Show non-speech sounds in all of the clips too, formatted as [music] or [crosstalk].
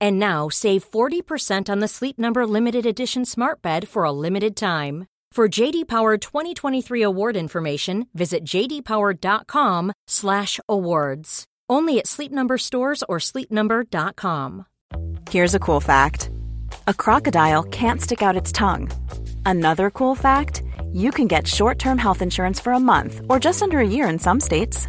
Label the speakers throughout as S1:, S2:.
S1: And now save 40% on the Sleep Number limited edition Smart Bed for a limited time. For JD Power 2023 award information, visit jdpower.com/awards. Only at Sleep Number stores or sleepnumber.com.
S2: Here's a cool fact: a crocodile can't stick out its tongue. Another cool fact: you can get short-term health insurance for a month or just under a year in some states.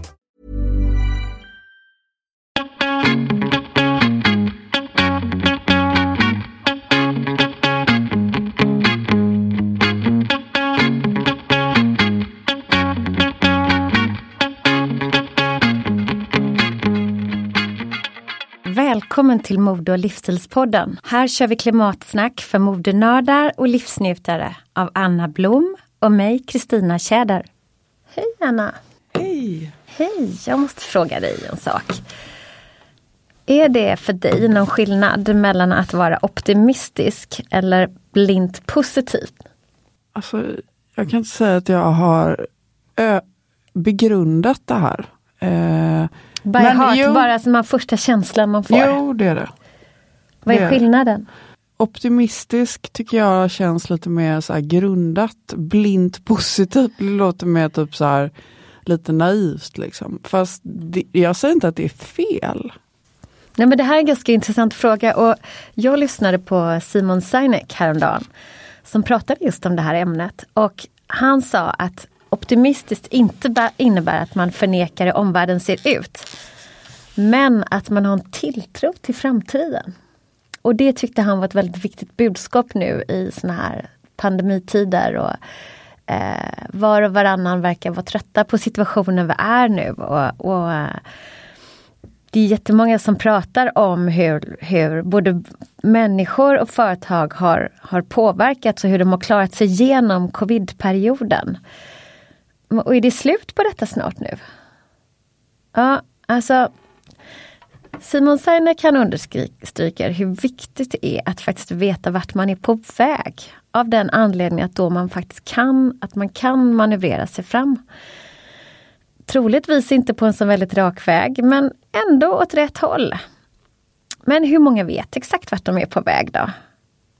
S3: Välkommen till Mode och livsstilspodden. Här kör vi klimatsnack för modenördar och livsnjutare av Anna Blom och mig, Kristina Tjäder. Hej Anna!
S4: Hej!
S3: Hej! Jag måste fråga dig en sak. Är det för dig någon skillnad mellan att vara optimistisk eller blint positiv?
S4: Alltså, jag kan inte säga att jag har begrundat det här. Eh,
S3: By men, heart, jo, bara som man första känslan man får?
S4: Jo, det är det.
S3: Vad är skillnaden?
S4: Optimistisk tycker jag känns lite mer så grundat. Blint positivt låter mer typ så här lite naivt liksom. Fast det, jag säger inte att det är fel.
S3: Nej men det här är en ganska intressant fråga och jag lyssnade på Simon Sinek häromdagen som pratade just om det här ämnet och han sa att optimistiskt inte innebär att man förnekar hur omvärlden ser ut. Men att man har en tilltro till framtiden. Och det tyckte han var ett väldigt viktigt budskap nu i såna här pandemitider. Och, eh, var och varannan verkar vara trötta på situationen vi är nu. Och, och det är jättemånga som pratar om hur, hur både människor och företag har, har påverkats och hur de har klarat sig igenom covidperioden. Och är det slut på detta snart nu? Ja, alltså Simon Sinek han understryker hur viktigt det är att faktiskt veta vart man är på väg. Av den anledningen att då man faktiskt kan, att man kan manövrera sig fram. Troligtvis inte på en så väldigt rak väg, men ändå åt rätt håll. Men hur många vet exakt vart de är på väg då?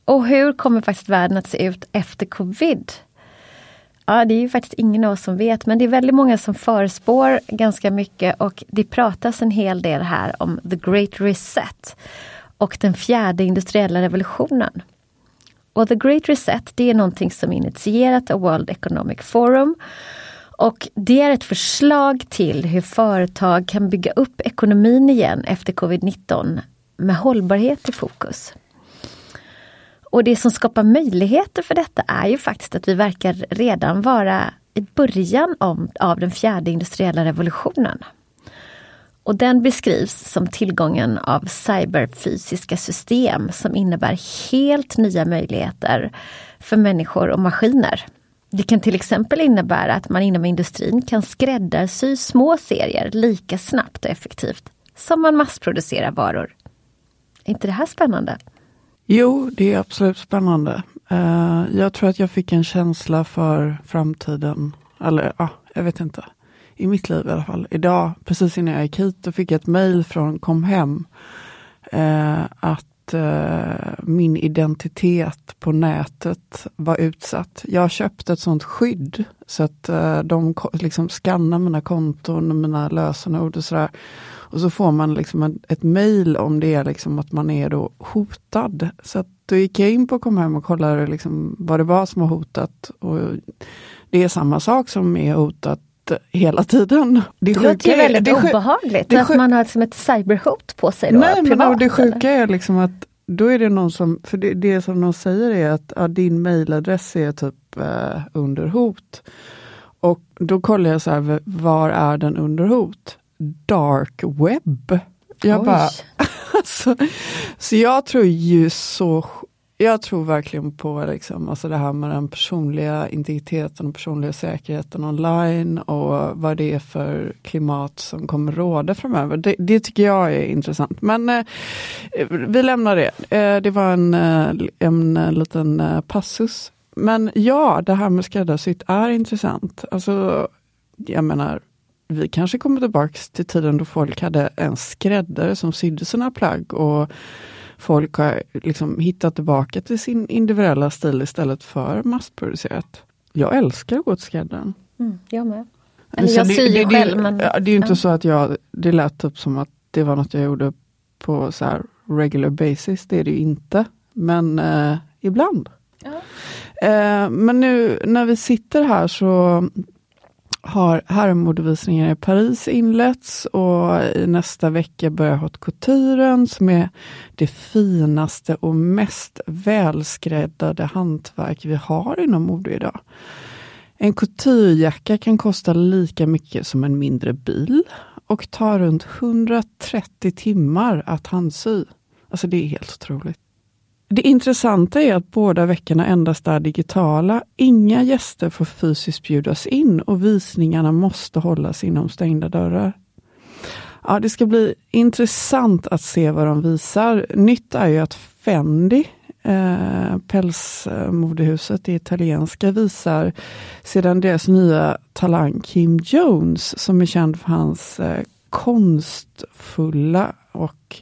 S3: Och hur kommer faktiskt världen att se ut efter covid? Ja, det är ju faktiskt ingen av oss som vet, men det är väldigt många som förspår ganska mycket och det pratas en hel del här om the great reset och den fjärde industriella revolutionen. Och the great reset, det är någonting som är initierat av World Economic Forum och det är ett förslag till hur företag kan bygga upp ekonomin igen efter covid-19 med hållbarhet i fokus. Och det som skapar möjligheter för detta är ju faktiskt att vi verkar redan vara i början av, av den fjärde industriella revolutionen. Och den beskrivs som tillgången av cyberfysiska system som innebär helt nya möjligheter för människor och maskiner. Det kan till exempel innebära att man inom industrin kan skräddarsy små serier lika snabbt och effektivt som man massproducerar varor. Är inte det här spännande?
S4: Jo, det är absolut spännande. Uh, jag tror att jag fick en känsla för framtiden, eller ja, uh, jag vet inte. I mitt liv i alla fall. Idag, precis innan jag gick hit, då fick jag ett mail från Comhem. Uh, eh, att uh, min identitet på nätet var utsatt. Jag köpte ett sånt skydd så att uh, de liksom skannar mina konton och mina lösenord och sådär. Och så får man liksom ett, mail om det är liksom att man är då hotad. Så att då gick jag in på Kom hem och kollade liksom vad det var som var hotat. Och det är samma sak som är hotat hela tiden.
S3: Det, det låter ju väldigt är, obehagligt det, att man har liksom ett cyberhot på sig. Då,
S4: nej, privat, men det sjuka eller? är liksom att då är det någon som, för det, det som de säger är att ja, din mailadress är typ eh, under hot. Och då kollar jag så här, var är den under hot? Dark web. Jag Oj. bara, [laughs] alltså, så jag tror ju så jag tror verkligen på liksom, alltså det här med den personliga integriteten och personliga säkerheten online och vad det är för klimat som kommer råda framöver. Det, det tycker jag är intressant. Men eh, vi lämnar det. Eh, det var en, eh, en, en liten eh, passus. Men ja, det här med skräddarsytt är intressant. Alltså, jag menar, vi kanske kommer tillbaka till tiden då folk hade en skräddare som sydde sina plagg och folk har liksom hittat tillbaka till sin individuella stil istället för massproducerat. Jag älskar att gå till skräddaren.
S3: Mm, jag med. Eller jag syr ju själv.
S4: Det, men, det är ju inte ja. så att jag, det lät upp som att det var något jag gjorde på så här regular basis. Det är det ju inte. Men eh, ibland. Ja. Eh, men nu när vi sitter här så har herrmodevisningar i Paris inletts och i nästa vecka börjar Haute Couturen som är det finaste och mest välskräddade hantverk vi har inom mode idag. En couturejacka kan kosta lika mycket som en mindre bil och tar runt 130 timmar att handsy. Alltså det är helt otroligt. Det intressanta är att båda veckorna endast är digitala. Inga gäster får fysiskt bjudas in och visningarna måste hållas inom stängda dörrar. Ja, det ska bli intressant att se vad de visar. Nytt är ju att Fendi, eh, pälsmodehuset, det italienska, visar sedan deras nya talang Kim Jones, som är känd för hans eh, konstfulla och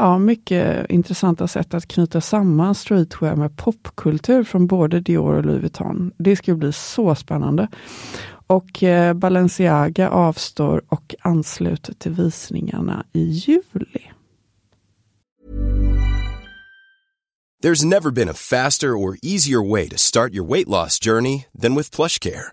S4: ja, mycket intressanta sätt att knyta samman streetwear med popkultur från både Dior och Louis Vuitton. Det ska bli så spännande. Och eh, Balenciaga avstår och ansluter till visningarna i juli.
S5: There's never been a faster or easier way to start your weight loss journey than with plush care.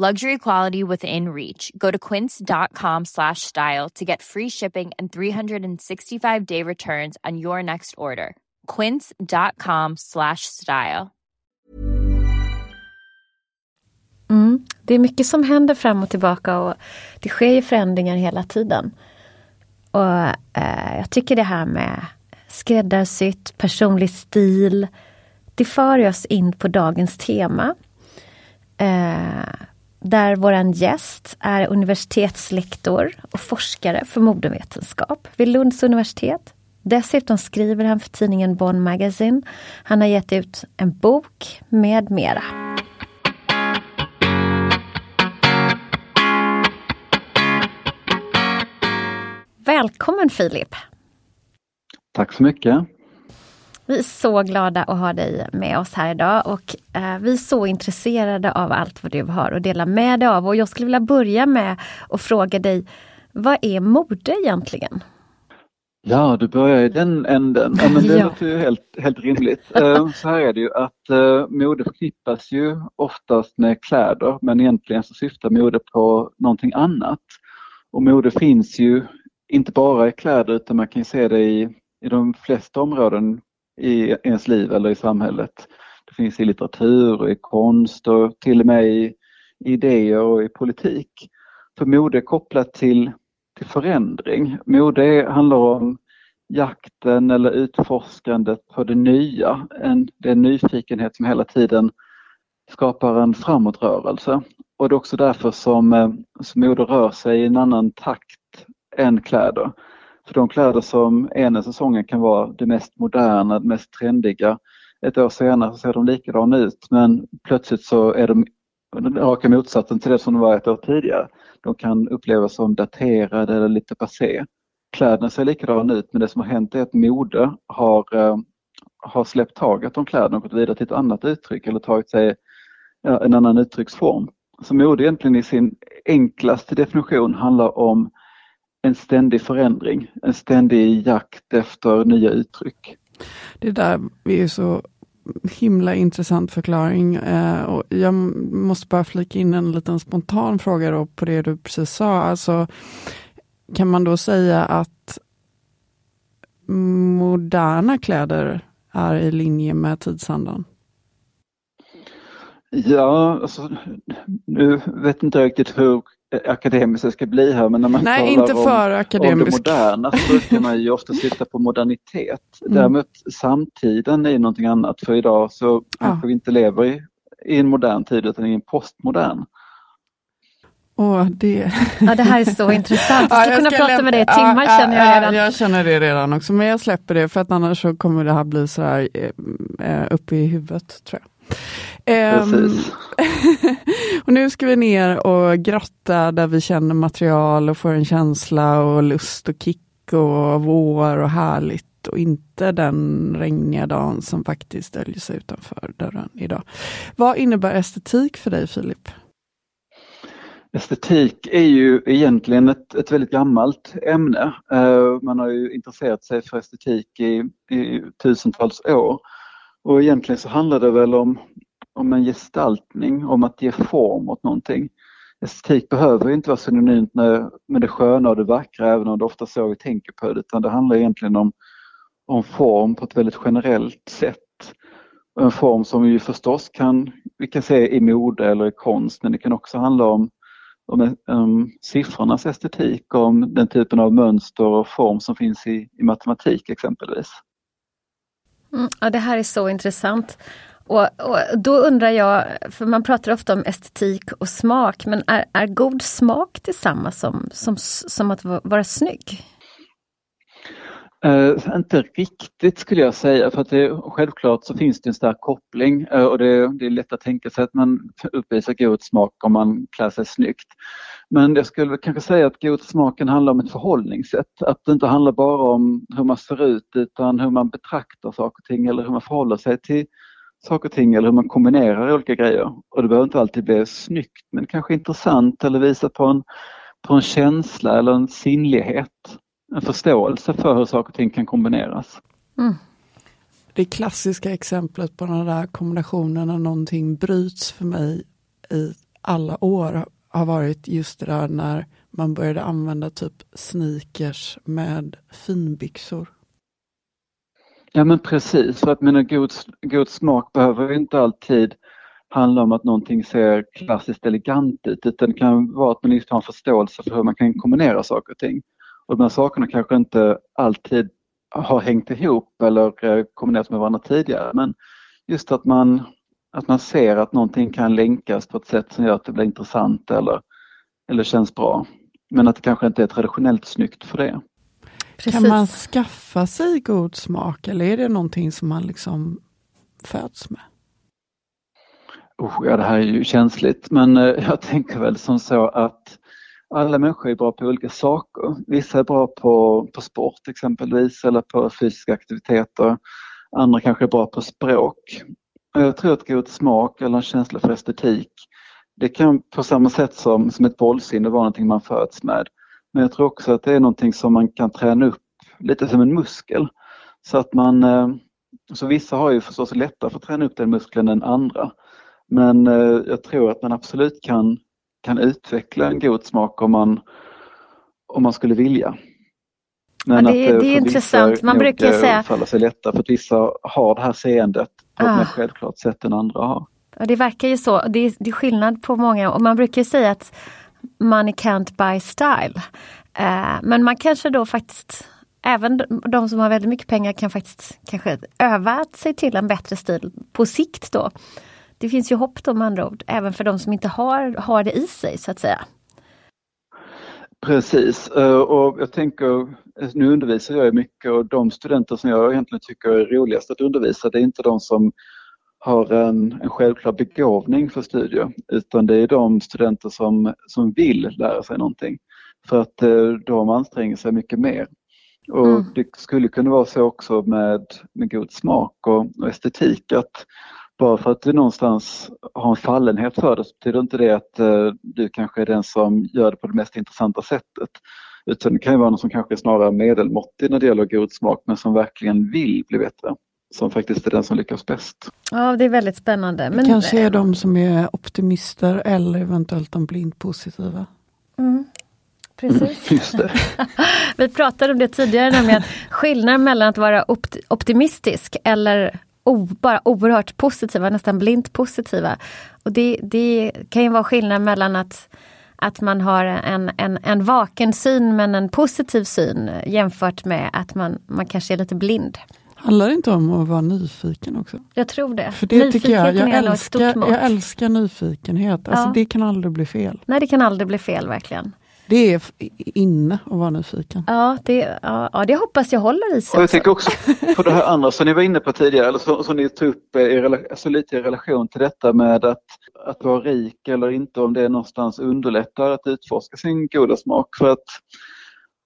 S6: Luxury quality within reach. Go to quince.com slash style to get free shipping and 365 day returns on your next order. quince.com slash style.
S3: Mm, det är mycket som händer fram och tillbaka och det sker ju förändringar hela tiden. Och eh, jag tycker det här med skräddarsytt, personlig stil, det för oss in på dagens tema. Eh, där våran gäst är universitetslektor och forskare för modevetenskap vid Lunds universitet. Dessutom skriver han för tidningen Bonn Magazine. Han har gett ut en bok med mera. Välkommen Filip!
S7: Tack så mycket!
S3: Vi är så glada att ha dig med oss här idag och eh, vi är så intresserade av allt vad du har att dela med dig av. Och jag skulle vilja börja med att fråga dig, vad är mode egentligen?
S7: Ja, du börjar i den änden. Ja, men det [laughs] ja. låter ju helt, helt rimligt. Eh, så här är det ju att eh, mode förknippas ju oftast med kläder men egentligen så syftar mode på någonting annat. Och mode finns ju inte bara i kläder utan man kan se det i, i de flesta områden i ens liv eller i samhället. Det finns i litteratur i konst och till och med i idéer och i politik. För mode är kopplat till, till förändring. Mode handlar om jakten eller utforskandet på det nya. En, det är en nyfikenhet som hela tiden skapar en framåtrörelse. Och det är också därför som, eh, som mode rör sig i en annan takt än kläder. För de kläder som ena säsongen kan vara det mest moderna, det mest trendiga. Ett år senare så ser de likadana ut men plötsligt så är de raka motsatsen till det som de var ett år tidigare. De kan upplevas som daterade eller lite passé. Kläderna ser likadana ut men det som har hänt är att mode har, eh, har släppt taget om kläderna och gått vidare till ett annat uttryck eller tagit sig en annan uttrycksform. Så mode egentligen i sin enklaste definition handlar om en ständig förändring, en ständig jakt efter nya uttryck.
S4: Det där är ju så himla intressant förklaring. Eh, och jag måste bara flika in en liten spontan fråga då på det du precis sa. Alltså, kan man då säga att moderna kläder är i linje med tidsandan?
S7: Ja, alltså, nu vet inte riktigt hur akademiskt det ska bli här men när man
S4: Nej,
S7: talar
S4: inte för
S7: om,
S4: akademisk.
S7: om det moderna så brukar man ju ofta sitta på modernitet. [laughs] Mm. Däremot samtiden är någonting annat för idag så ja. kanske vi inte lever i, i en modern tid utan i en postmodern.
S4: Åh, det... [laughs]
S3: Ja, det här är så intressant. Jag skulle ja, kunna prata med dig i timmar ja, känner jag redan.
S4: Jag känner det redan också, men jag släpper det för att annars så kommer det här bli så här eh, eh uppe i huvudet tror jag. Um, [laughs] och nu ska vi ner och grotta där vi känner material och får en känsla och lust och kick och vår och härligt och inte den regniga dagen som faktiskt döljer sig utanför dörren idag. Vad innebär estetik för dig Filip?
S7: Estetik är ju egentligen ett, ett väldigt gammalt ämne. Uh, man har ju intresserat sig för estetik i, i tusentals år. Och egentligen så handlar det väl om, om en gestaltning, om att ge form åt någonting. Estetik behöver inte vara synonymt med, det sköna och det vackra även om det ofta så vi tänker på det utan det handlar egentligen om, om form på ett väldigt generellt sätt. En form som vi förstås kan, vi kan se i mode eller i konst men det kan också handla om, om, om siffrornas estetik, om den typen av mönster och form som finns i, i matematik exempelvis.
S3: Mm, ja, det här är så intressant. Och, och, Då undrar jag, för man pratar ofta om estetik och smak, men är, är god smak detsamma som, som, som att vara snygg?
S7: Uh, inte riktigt skulle jag säga för att det, självklart så finns det en stark koppling uh, och det, det, är lätt att tänka sig att man uppvisar god smak om man klär sig snyggt. Men jag skulle kanske säga att god smaken handlar om ett förhållningssätt. Att det inte handlar bara om hur man ser ut utan hur man betraktar saker och ting eller hur man förhåller sig till saker och ting eller hur man kombinerar olika grejer. Och det behöver inte alltid bli snyggt men kanske intressant eller visa på en, på en känsla eller en sinnlighet. En förståelse för hur saker och ting kan kombineras. Mm.
S4: Det klassiska exemplet på den där kombinationen när någonting bryts för mig i alla år har varit just det där när man började använda typ sneakers med finbyxor.
S7: Ja men precis, för att mina god, god smak behöver inte alltid handla om att någonting ser klassiskt elegant ut utan det kan vara att man just har en förståelse för hur man kan kombinera saker och ting. Och de här sakerna kanske inte alltid har hängt ihop eller eh, kombinerats med varandra tidigare men just att man, att man ser att någonting kan länkas på ett sätt som gör att det blir intressant eller, eller känns bra. Men att det kanske inte är traditionellt snyggt för det.
S4: Precis. Kan man skaffa sig god smak eller är det någonting som man liksom föds med?
S7: Oh, ja, det här är ju känsligt men eh, jag tänker väl som så att alla människor är bra på olika saker. Vissa är bra på, på sport exempelvis eller på fysiska aktiviteter. Andra kanske är bra på språk. Jag tror att god smak eller en känsla för estetik det kan på samma sätt som, som ett bollsinne vara någonting man föds med. Men jag tror också att det är någonting som man kan träna upp lite som en muskel. Så att man, eh, så vissa har ju förstås lättare för att träna upp den muskeln än andra. Men eh, jag tror att man absolut kan, kan utveckla en god smak om man, om man skulle vilja.
S3: Men ja, det, är, det är intressant. Man brukar säga...
S7: falla sig lätta för att vissa har det här seendet på ett ah. mer självklart sätt än andra har.
S3: Ja, det verkar ju så. Det är, det är skillnad på många och man brukar säga att money can't buy style. Eh, men man kanske då faktiskt Även de som har väldigt mycket pengar kan faktiskt kanske öva sig till en bättre stil på sikt då. Det finns ju hopp då med andra ord, även för de som inte har, har det i sig så att säga.
S7: Precis, eh, och jag tänker, nu undervisar jag mycket och de studenter som jag egentligen tycker är roligast att undervisa det är inte de som har en, en självklar begåvning för studier utan det är de studenter som, som vill lära sig någonting. För att eh, de anstränger sig mycket mer. Och mm. Det skulle kunna vara så också med, med god smak och, och estetik att bara för att du någonstans har en fallenhet för det så betyder inte det att uh, du kanske är den som gör det på det mest intressanta sättet. Utan det kan ju vara någon som kanske är snarare medelmåttig när det gäller god smak men som verkligen vill bli bättre. Som faktiskt är den som lyckas bäst.
S3: Ja, det är väldigt spännande.
S4: Men... Det kanske är de som är optimister eller eventuellt de blint positiva.
S3: Mm. Precis.
S7: Det. [laughs]
S3: Vi pratade om det tidigare, nämligen skillnaden mellan att vara opt optimistisk eller o, bara oerhört positiva, nästan blint positiva. Och det, det kan ju vara skillnad mellan att, att man har en, en, en vaken syn men en positiv syn jämfört med att man, man kanske är lite blind.
S4: Handlar det inte om att vara nyfiken också?
S3: Jag tror det.
S4: För det tycker jag, jag, älskar, jag älskar nyfikenhet. Alltså ja. Det kan aldrig bli fel.
S3: Nej, det kan aldrig bli fel verkligen.
S4: Det är inne att vara nyfiken.
S3: Ja, det, ja, det hoppas jag håller i sig.
S7: Och jag tänker också [laughs] på det här andra som ni var inne på tidigare, eller som, som ni tog upp i, alltså lite i relation till detta med att, att vara rik eller inte, om det någonstans underlättar att utforska sin goda smak. För att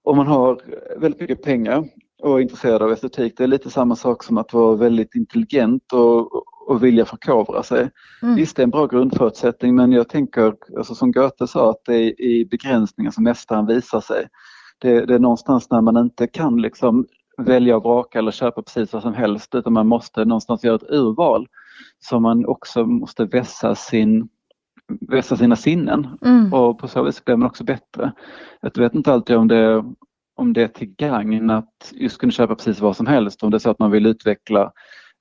S7: om man har väldigt mycket pengar och intresserad av estetik, det är lite samma sak som att vara väldigt intelligent och, och vilja förkovra sig. Mm. Visst, det är en bra grundförutsättning men jag tänker, alltså som Goethe sa, att det är i begränsningar som mästaren visar sig. Det, det är någonstans när man inte kan liksom välja och vraka eller köpa precis vad som helst utan man måste någonstans göra ett urval. Så man också måste vässa, sin, vässa sina sinnen mm. och på så vis blir man också bättre. Jag vet inte alltid om det, om det är till gagn att just kunna köpa precis vad som helst om det är så att man vill utveckla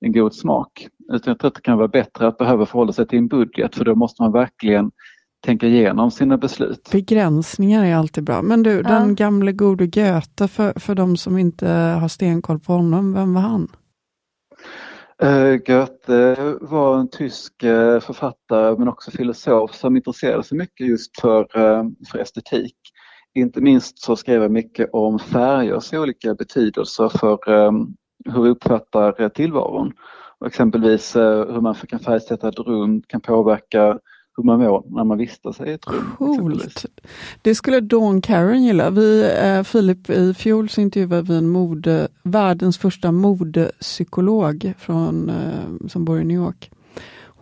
S7: en god smak. Utan jag tror att det kan vara bättre att behöva förhålla sig till en budget för då måste man verkligen tänka igenom sina beslut.
S4: Begränsningar är alltid bra. Men du, ja. den gamle gode Goethe, för, för de som inte har stenkoll på honom, vem var han?
S7: Uh, Goethe var en tysk uh, författare men också filosof som intresserade sig mycket just för, uh, för estetik. Inte minst så skrev han mycket om färgers olika betydelser för um, hur vi uppfattar tillvaron. Och exempelvis eh, hur man kan färgsätta ett rum kan påverka hur man mår när man vistas i ett rum.
S4: Coolt! Det skulle Dawn Karen gilla. Vi, eh, Filip, i fjol så intervjuade vi en mode, världens första modepsykolog från, eh, som bor i New York.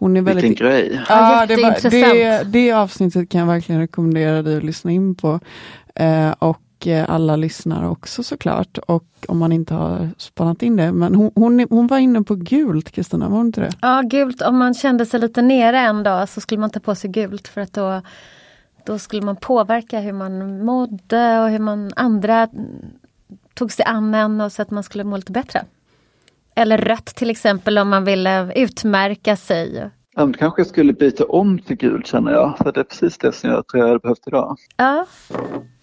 S7: Hon är väldigt... Vilken grej!
S4: Ja, det, det, det avsnittet kan jag verkligen rekommendera dig att lyssna in på. Eh, och alla lyssnare också såklart. Och om man inte har spannat in det. Men hon, hon, hon var inne på gult, Kristina, var hon inte det?
S3: Ja, gult. Om man kände sig lite nere en dag så skulle man ta på sig gult för att då, då skulle man påverka hur man mådde och hur man andra tog sig an en och så att man skulle må lite bättre. Eller rött till exempel om man ville utmärka sig.
S7: Ja, men kanske jag skulle byta om till gult känner jag. För det är precis det som jag tror jag hade behövt idag.
S3: Ja.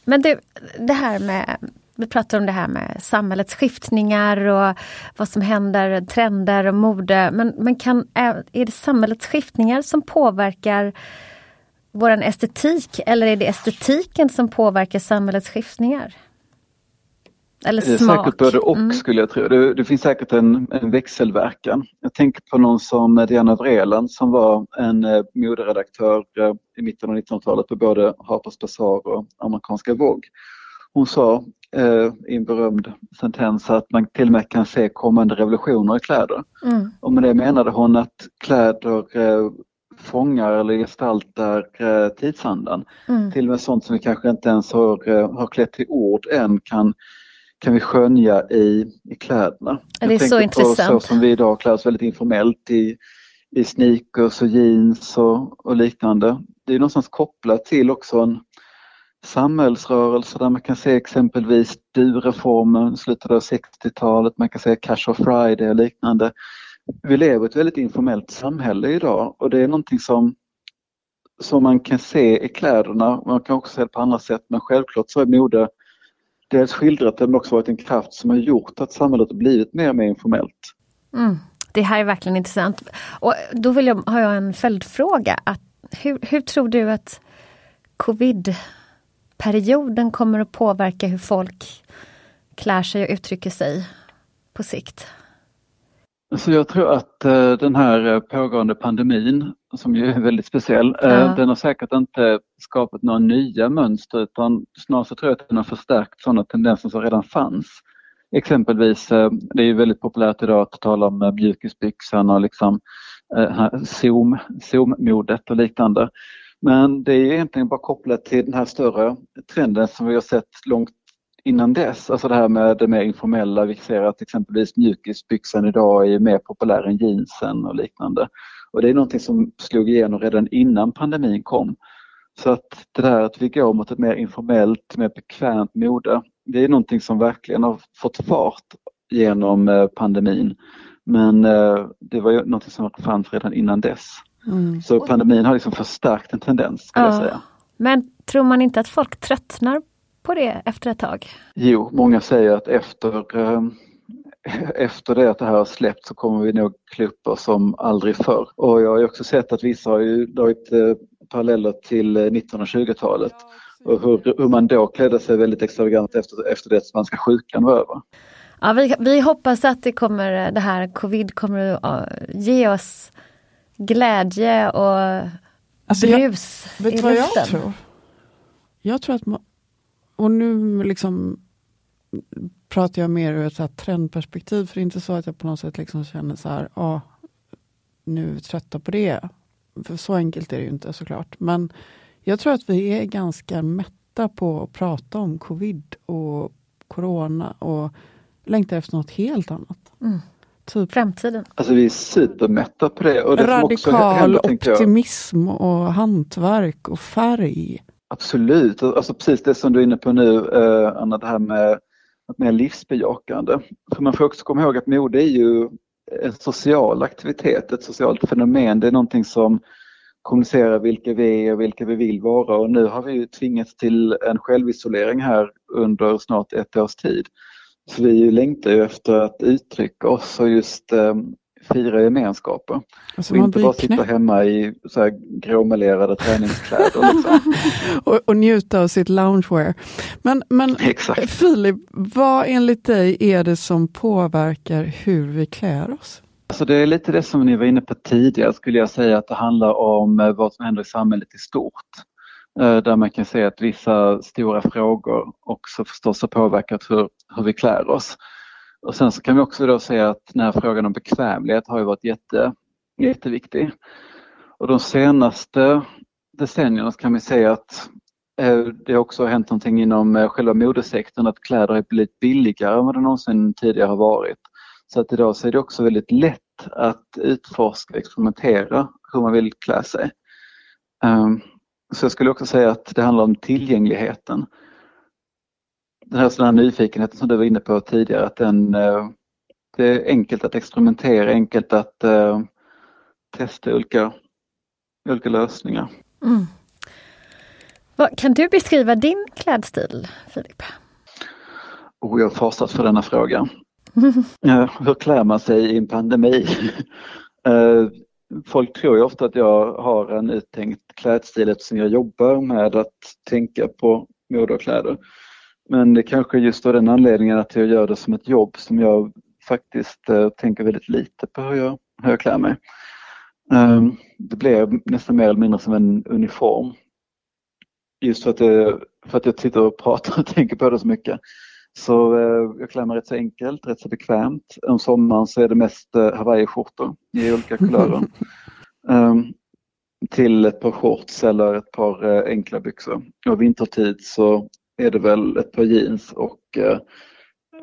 S3: Men du, det här med Vi pratar om det här med samhällets skiftningar och vad som händer, trender och mode. Men, men kan, är det samhällets skiftningar som påverkar vår estetik eller är det estetiken som påverkar samhällets skiftningar? Eller smak?
S7: säkert både och mm. skulle jag tro. Det, det finns säkert en, en, växelverkan. Jag tänker på någon som Diana Vreeland som var en eh, moderedaktör eh, i mitten av 1900-talet på både Harper's Bazaar och amerikanska Vogue. Hon sa eh, i en berömd sentens att man till och med kan se kommande revolutioner i kläder. Mm. Och med det menade hon att kläder eh, fångar eller gestaltar eh, tidsandan. Mm. Till och med sånt som vi kanske inte ens har, eh, har klätt till ord än kan, kan vi skönja i, i kläderna.
S3: Ja, det är så intressant.
S7: så som vi idag klär oss väldigt informellt i, i sneakers och jeans och, och liknande. Det är någonstans kopplat till också en samhällsrörelse där man kan se exempelvis du-reformen slutet av 60-talet, man kan se Cash of Friday och liknande vi lever i ett väldigt informellt samhälle idag och det är någonting som, som man kan se i kläderna, man kan också se det på andra sätt men självklart så är mode dels skildrat det men också varit en kraft som har gjort att samhället har blivit mer och mer informellt.
S3: Mm. Det här är verkligen intressant. Och då vill jag, har jag en följdfråga. Att, hur, hur tror du att covid-perioden kommer att påverka hur folk klär sig och uttrycker sig på sikt?
S7: Så jag tror att eh, den här eh, pågående pandemin, som ju är väldigt speciell, eh, ja. den har säkert inte skapat några nya mönster utan snarare så tror jag att den har förstärkt sådana tendenser som redan fanns. Exempelvis, det är ju väldigt populärt idag att tala om mjukisbyxan och liksom zoom, zoom-modet och liknande. Men det är egentligen bara kopplat till den här större trenden som vi har sett långt innan dess, alltså det här med det mer informella, vi ser att exempelvis mjukisbyxan idag är mer populär än jeansen och liknande. Och det är någonting som slog igenom redan innan pandemin kom. Så att det där att vi går mot ett mer informellt, mer bekvämt mode, det är någonting som verkligen har fått fart genom eh, pandemin. Men eh, det var ju någonting som fanns redan innan dess. Mm. Så pandemin har liksom förstärkt en tendens, skulle ja. jag säga.
S3: Men tror man inte att folk tröttnar på det efter ett tag?
S7: Jo, många säger att efter, eh, [laughs] efter det att det här har släppt så kommer vi nog oss som aldrig förr. Och jag har också sett att vissa har ju dragit eh, paralleller till 1920-talet eh, och hur, hur, man då klädde sig väldigt extravagant efter, efter det spanska sjukan var över.
S3: Ja, vi, vi hoppas att det, kommer, det här covid kommer att ge oss glädje och alltså brus
S4: jag, vet
S3: i
S4: vad
S3: luften.
S4: Jag tror? Jag tror att och nu liksom pratar jag mer ur ett så trendperspektiv, för det är inte så att jag på något sätt liksom känner så här, ah, nu är vi trötta på det. För så enkelt är det ju inte såklart. Men jag tror att vi är ganska mätta på att prata om covid och corona och längtar efter något helt annat.
S3: Mm. Typ. Framtiden.
S7: Alltså vi är supermätta på det. Och det
S4: Radikal händer, optimism och hantverk och färg.
S7: Absolut, alltså precis det som du är inne på nu eh, Anna, det här med att mer livsbejakande. För man får också komma ihåg att mode är ju en social aktivitet, ett socialt fenomen. Det är någonting som kommunicerar vilka vi är och vilka vi vill vara och nu har vi ju tvingats till en självisolering här under snart ett års tid. Så vi längtar ju efter att uttrycka oss och just eh, fira gemenskaper. Alltså och inte bara sitta hemma i så här gråmelerade träningskläder. Liksom. [laughs]
S4: och, och njuta av sitt loungewear. Men, men
S7: Exakt.
S4: Filip, vad enligt dig är det som påverkar hur vi klär oss?
S7: Alltså det är lite det som ni var inne på tidigare skulle jag säga att det handlar om eh, vad som händer i samhället i stort. Eh, där man kan se att vissa stora frågor också förstås har påverkat hur, hur vi klär oss. Och sen så kan vi också då säga att den här frågan om bekvämlighet har ju varit jätte, jätteviktig. Och de senaste decennierna kan vi säga att eh, det också har hänt någonting inom eh, själva modesektorn, att kläder har blivit billigare än vad det någonsin tidigare har varit. Så att idag så är det också väldigt lätt att utforska och experimentera hur man vill klä sig. Ehm, så jag skulle också säga att det handlar om tillgängligheten den här, sån nyfikenheten som du var inne på tidigare, att den, eh, det är enkelt att experimentera, enkelt att uh, testa olika, olika lösningar. Mm.
S3: Kan du beskriva din klädstil, Filip?
S7: Och jag fasat för denna fråga. [laughs] Hur klär man sig i en pandemi? [laughs] Eh, folk tror ju ofta att jag har en uttänkt klädstil eftersom jag jobbar med att tänka på mode och kläder. Men det kanske är just av den anledningen att jag gör det som ett jobb som jag faktiskt uh, tänker väldigt lite på hur jag, hur jag klär mig. Um, det blev nästan mer eller mindre som en uniform. Just för att, det, för att jag sitter och pratar och [laughs] tänker på det så mycket. Så uh, jag klär mig rätt så enkelt, rätt så bekvämt. Om sommaren så är det mest uh, hawaiiskjortor i olika [laughs] kulörer. um, till ett par shorts eller ett par enkla byxor. Och vintertid så är det väl ett par jeans och eh,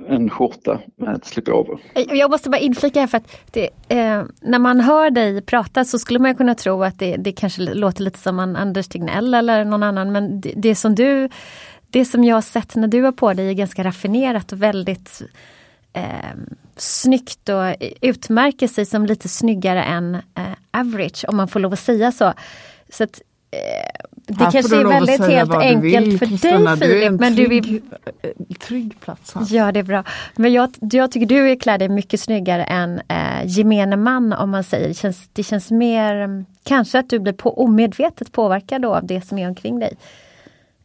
S7: en skjorta med ett slipover.
S3: Jag måste bara inflika här för att det, eh, när man hör dig prata så skulle man kunna tro att det, det kanske låter lite som en Anders Tegnell eller någon annan men det, det, som du Det som jag har sett när du har på dig är ganska raffinerat och väldigt eh, snyggt och utmärker sig som lite snyggare än eh, average om man får lov att säga så. Så att, det
S4: här
S3: kanske är väldigt helt enkelt vill, för
S4: Kristina,
S3: dig Filip.
S4: Men
S3: trygg,
S4: du är en trygg plats här.
S3: Ja det är bra. Men jag, jag tycker du klär dig mycket snyggare än eh, gemene man om man säger. Det känns, det känns mer, kanske att du blir på, omedvetet påverkad då av det som är omkring dig.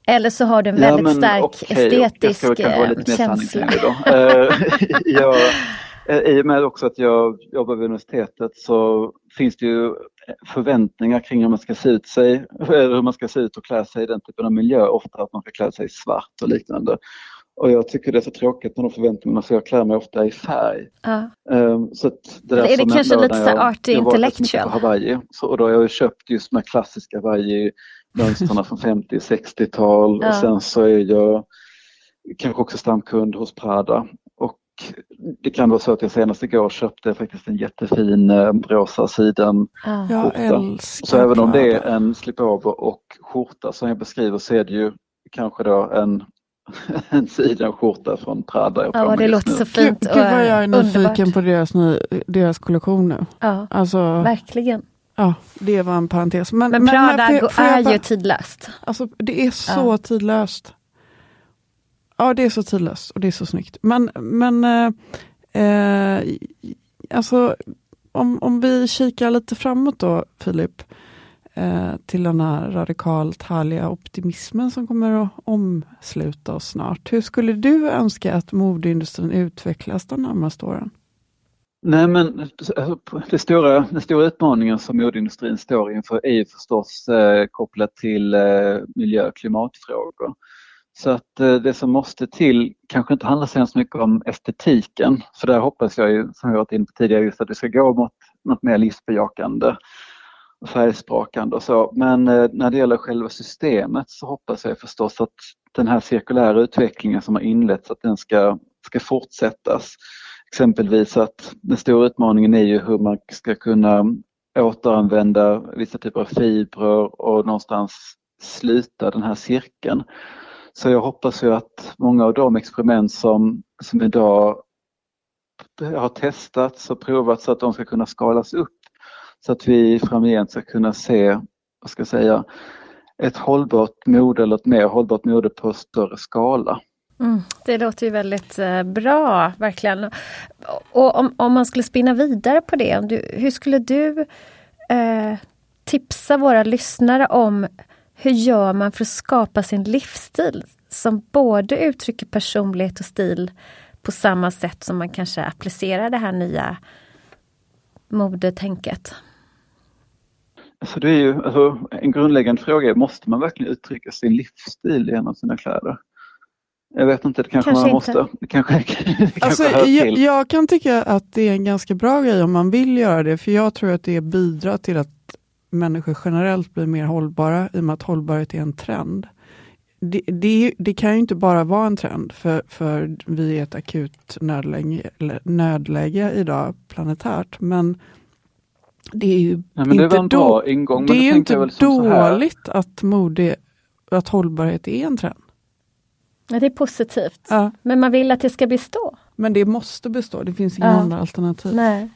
S3: Eller så har du en väldigt ja, stark okay, estetisk jag ska lite känsla. [laughs] [laughs]
S7: Då. jag, I och med också att jag jobbar vid universitetet så finns det ju förväntningar kring hur man ska se ut sig, hur man ska se ut och klä sig i den typen av miljö. Ofta att man ska klä sig i svart och liknande. Och jag tycker det är så tråkigt med de förväntningarna så jag klär mig ofta i färg.
S3: Ja.
S7: Um, så det
S3: är det kanske lite så arty intellectual?
S7: Hawaii, så, och då har jag köpt just de här klassiska Hawaii-mönstren från 50-60-tal ja. och sen så är jag kanske också stamkund hos Prada det kan vara så att jag senast igår köpte faktiskt en jättefin eh, rosa siden skjorta. Så även om det är en slipover och skjorta som jag beskriver så är det ju kanske då en [laughs] en sidenskjorta från Prada.
S3: Ja, det låter så fint
S4: Gud, vad jag är nyfiken på deras, deras kollektion nu.
S3: Ja, alltså, verkligen.
S4: Ja, det var en parentes.
S3: Men, men Prada men, men, för, är bara, ju tidlöst.
S4: Alltså, det är så ja. tidlöst. Ja, det är så tidlöst och det är så snyggt. Men, men eh, eh, alltså, om, om vi kikar lite framåt då, Filip, eh, till den här radikalt härliga optimismen som kommer att omsluta oss snart. Hur skulle du önska att modeindustrin utvecklas de närmaste åren?
S7: Nej men alltså, det stora, den stora utmaningen som modeindustrin står inför är ju förstås eh, kopplat till eh, miljö och klimatfrågor. Så att eh, det som måste till kanske inte handlar så hemskt mycket om estetiken, för där hoppas jag ju, som jag varit inne på tidigare, just att det ska gå mot något mer livsbejakande och färgsprakande och så. Men eh, när det gäller själva systemet så hoppas jag förstås att den här cirkulära utvecklingen som har inletts, att den ska, ska fortsättas. Exempelvis att den stora utmaningen är ju hur man ska kunna återanvända vissa typer av fibrer och någonstans sluta den här cirkeln. Så jag hoppas ju att många av de experiment som, som idag har testats och provats så att de ska kunna skalas upp så att vi framgent ska kunna se, vad ska jag säga, ett hållbart mode eller ett mer hållbart mode på större skala.
S3: Mm, det låter ju väldigt eh, bra, verkligen. Och om, om man skulle spinna vidare på det, du, hur skulle du eh, tipsa våra lyssnare om hur gör man för att skapa sin livsstil som både uttrycker personlighet och stil på samma sätt som man kanske applicerar det här nya modetänket?
S7: Alltså det är ju, alltså, en grundläggande fråga är, måste man verkligen uttrycka sin livsstil av sina kläder? Jag vet inte, det kanske, kanske man måste. Det kanske, [laughs] det kanske
S4: alltså, jag, jag, kan tycka att det är en ganska bra grej om man vill göra det, för jag tror att det bidrar till att människor generellt blir mer hållbara i och med att hållbarhet är en trend. Det, det, det, kan ju inte bara vara en trend för, för vi är ett akut nödläge, nödläge idag planetärt. Men det är ju
S7: Nej, inte, det då, ingång,
S4: det är inte dåligt att, mode, att hållbarhet är en trend.
S3: Ja, det är positivt. Ja. Men man vill att det ska bestå.
S4: Men det måste bestå, det finns inga ja. andra alternativ.
S3: Nej.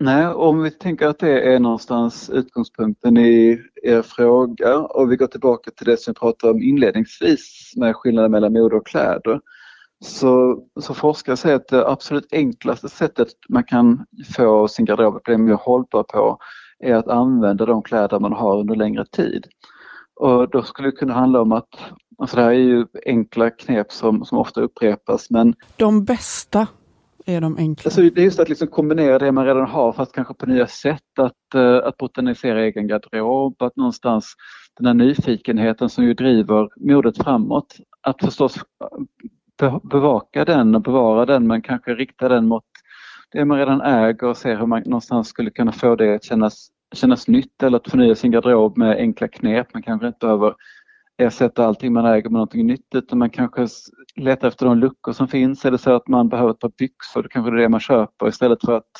S7: Nej, om vi tänker att det är någonstans utgångspunkten i er fråga och vi går tillbaka till det som vi pratade om inledningsvis med skillnaden mellan mode och kläder Så, så forskare säger att det absolut enklaste sättet man kan få sin garderob att bli mer hållbar på är att använda de kläder man har under längre tid. Och då skulle det kunna handla om att, alltså det här är ju enkla knep som, som ofta upprepas men
S4: De bästa är de enkla.
S7: Alltså det är just att liksom kombinera det man redan har fast kanske på nya sätt. Att, eh, att botanisera egen garderob, att någonstans den här nyfikenheten som ju driver modet framåt. Att förstås eh, bevaka den och bevara den men kanske rikta den mot det man redan äger och se hur man någonstans skulle kunna få det att kännas, kännas nytt eller att förnya sin garderob med enkla knep. Man kanske inte behöver ersätta allting man äger med någonting nytt utan man kanske letar efter de luckor som finns. Är det så att man behöver ett par byxor, då kanske det är det man köper istället för att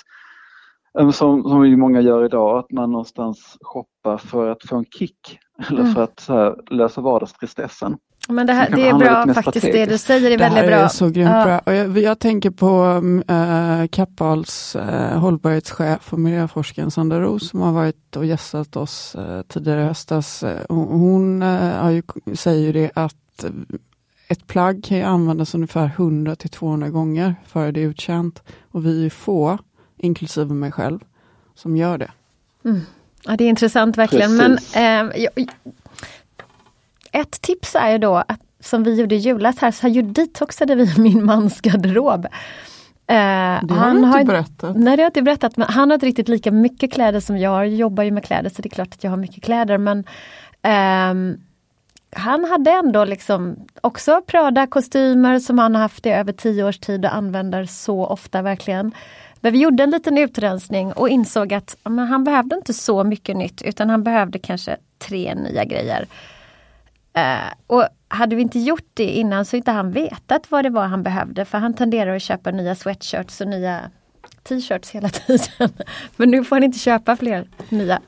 S7: som, som ju många gör idag, att man någonstans shoppar för att få en kick eller för att här, lösa vardagstristessen.
S3: Men det, här, det är bra faktiskt, det du säger är väldigt bra.
S4: Det här är så grymt ja. bra. Och jag, jag, tänker på äh, Kappahls äh, hållbarhetschef och miljöforskaren Sandra Ros som har varit och gästat oss äh, tidigare i höstas. Hon äh, ju, säger ju det att ett plagg kan användas ungefär 100 till 200 gånger före det är uttjänt. Och vi är få, inklusive mig själv, som gör det.
S3: Mm. Ja, det är intressant verkligen. Precis. Men eh, jag, ett tips är ju då att som vi gjorde i julas här så detoxade vi min mans garderob. Eh,
S4: det har han du inte har, berättat.
S3: Nej det har jag inte berättat men han har inte riktigt lika mycket kläder som jag. Jag jobbar ju med kläder så det är klart att jag har mycket kläder men eh, han hade ändå liksom också Prada-kostymer som han har haft i över tio års tid och använder så ofta verkligen. Men vi gjorde en liten utrensning och insåg att men han behövde inte så mycket nytt utan han behövde kanske tre nya grejer. Uh, och hade vi inte gjort det innan så inte han vetat vad det var han behövde för han tenderar att köpa nya sweatshirts och nya t-shirts hela [laughs] tiden. Men nu får han inte köpa fler nya.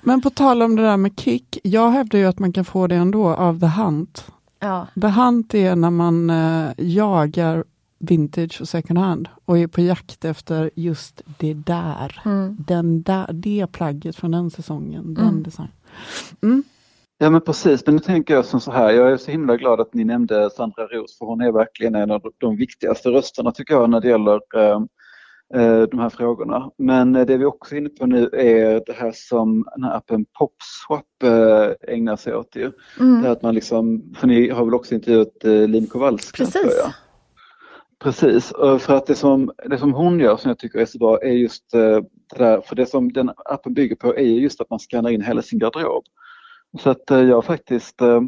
S4: Men på tal om det där med kick, jag hävdar ju att man kan få det ändå av The Hunt.
S3: Ja.
S4: The Hunt är när man uh, jagar vintage och second hand och är på jakt efter just det där. Mm. Den där det plagget från den säsongen, den mm. design. Mm.
S7: Ja men precis, men nu tänker jag som så här, jag är så himla glad att ni nämnde Sandra Ros för hon är verkligen en av de viktigaste rösterna tycker jag när det gäller eh, eh de här frågorna. Men det vi också är inne på nu är det här som den här appen Popswap eh, ägnar sig åt. Ju. Mm. Det att man liksom, för ni har väl också intervjuat eh, Lin Kowalska?
S3: Precis.
S7: Precis, för att det som, det som hon gör som jag tycker är så bra är just eh, det där, för det som den appen bygger på är just att man skannar in hela sin garderob. Så att eh, jag faktiskt, eh,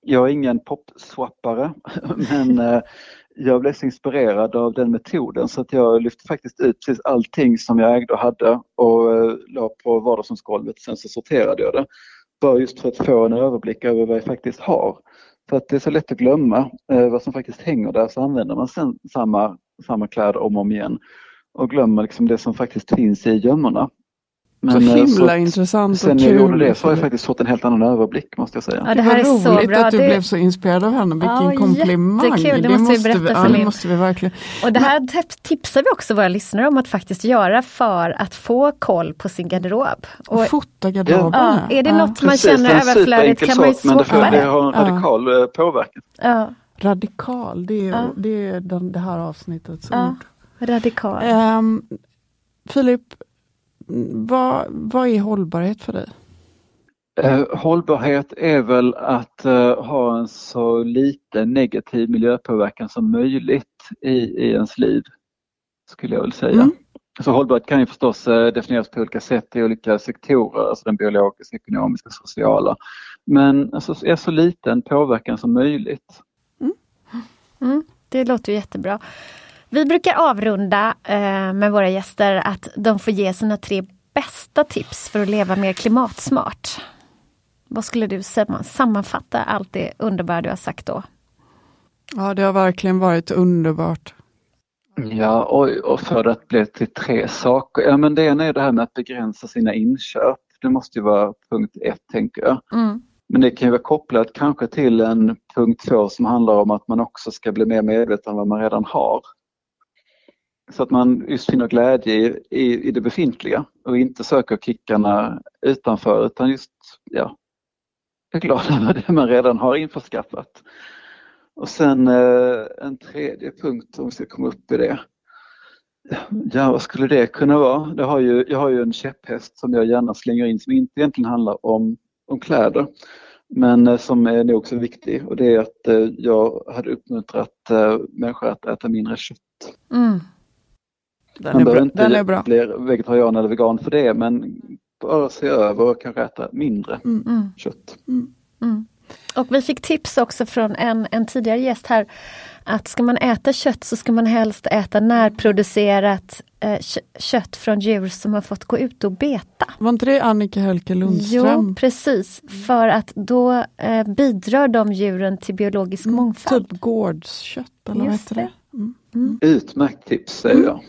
S7: jag är ingen popswappare [laughs] men eh, jag blev så inspirerad av den metoden så att jag lyfte faktiskt ut precis allting som jag ägde och hade och eh, la på vardagsrumsgolvet. Sen så sorterade jag det. Bara just för att få en överblick över vad jag faktiskt har. För att det är så lätt att glömma eh, vad som faktiskt hänger där så använder man sen samma, samma kläder om och om igen och glömmer liksom det som faktiskt finns i gömmorna.
S4: Men, så eh, himla så intressant
S7: sen
S4: och
S7: kul.
S4: Sen
S7: jag gjorde det så har jag faktiskt fått en helt annan överblick måste jag säga.
S3: Ja, det här är så
S4: roligt
S3: bra.
S4: att du
S3: det...
S4: blev så inspirerad av henne. Vilken ja, komplimang.
S3: Jättekul, det, det måste vi berätta
S4: för ja, måste vi verkligen.
S3: Och det här tipsar vi också våra lyssnare om att faktiskt göra för att få koll på sin garderob.
S4: Och, fota garderoben.
S3: Ja, är det något man Precis, känner överflödigt kan man ju swappa
S7: det. Men det har en radikal ja. Eh, påverkan.
S3: Ja.
S4: Radikal, det är, det, är den, det här avsnittets ord.
S3: Radikal.
S4: Um, Filip, vad, vad är hållbarhet för dig?
S7: Eh, hållbarhet är väl att eh, ha en så liten negativ miljöpåverkan som möjligt i, i ens liv, skulle jag vilja säga. Mm. Så hållbarhet kan ju förstås eh, definieras på olika sätt i olika sektorer, alltså den biologiska, ekonomiska, sociala. Men alltså, är så liten påverkan som möjligt.
S3: Mm. Mm, det låter jättebra. Vi brukar avrunda eh, med våra gäster att de får ge sina tre bästa tips för att leva mer klimatsmart. Vad skulle du säga, sammanfatta allt det underbara du har sagt då?
S4: Ja, det har verkligen varit underbart.
S7: Ja, och, och för att bli till tre saker. Ja, men det ena är det här med att begränsa sina inköp. Det måste ju vara punkt ett, tänker jag.
S3: Mm.
S7: Men det kan ju vara kopplat kanske till en punkt två som handlar om att man också ska bli mer medveten om vad man redan har. Så att man just finner glädje i, i, i det befintliga och inte söker kickarna utanför utan just, ja, är glad över det man redan har införskaffat. Och sen eh, en tredje punkt om vi ska komma upp i det. Ja, vad skulle det kunna vara? Det har ju, jag har ju en käpphäst som jag gärna slänger in som inte egentligen handlar om, om kläder men eh, som är nog så viktig och det är att eh, jag hade uppmuntrat eh, människor att äta mindre kött.
S3: Mm.
S4: Den
S7: Man
S4: är,
S7: behöver
S4: bra.
S7: inte
S4: Den är bra.
S7: bli vegetarian eller vegan för det men bara se över och kanske äta mindre
S3: Mm.
S7: kött.
S3: Mm. Och vi fick tips också från en, en tidigare gäst här att ska man äta kött så ska man helst äta närproducerat eh, kö- kött från djur som har fått gå ut och beta.
S4: Var inte det Annika Helke Lundström?
S3: Jo, precis. För att då eh, bidrar de djuren till biologisk mångfald.
S4: Typ gårdskött eller vad
S3: Just
S4: heter det?
S3: det.
S7: Utmärkt tips säger jag.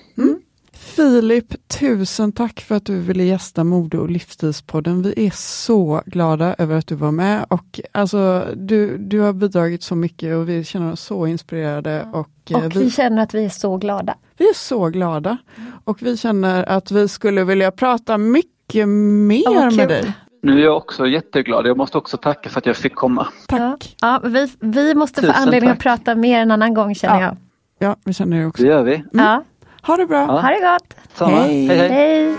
S4: Filip, tusen tack för att du ville gästa Mode och livsstilspodden. Vi är så glada över att du var med och alltså du, du har bidragit så mycket och vi känner oss så inspirerade och, eh,
S3: Och
S4: vi,
S3: vi känner att vi är så glada.
S4: vi är så glada. Och vi känner att vi skulle vilja prata mycket mer med dig.
S7: Nu är jag också jätteglad. Jag måste också tacka för att jag fick komma.
S4: Tack.
S3: Ja, ja, vi, vi måste få
S7: Tusen
S3: anledning
S7: tack.
S3: att prata mer en annan gång känner
S4: Ja.
S3: jag.
S4: Ja, vi känner det också.
S7: Det gör vi. Mm.
S3: Ja.
S4: Ha det bra.
S7: Ja.
S3: Ha det gott!
S7: Samma.
S4: Hej.
S7: hej. hej.
S3: Hej!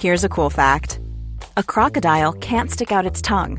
S2: Here's a cool fact a crocodile can't stick out its tongue.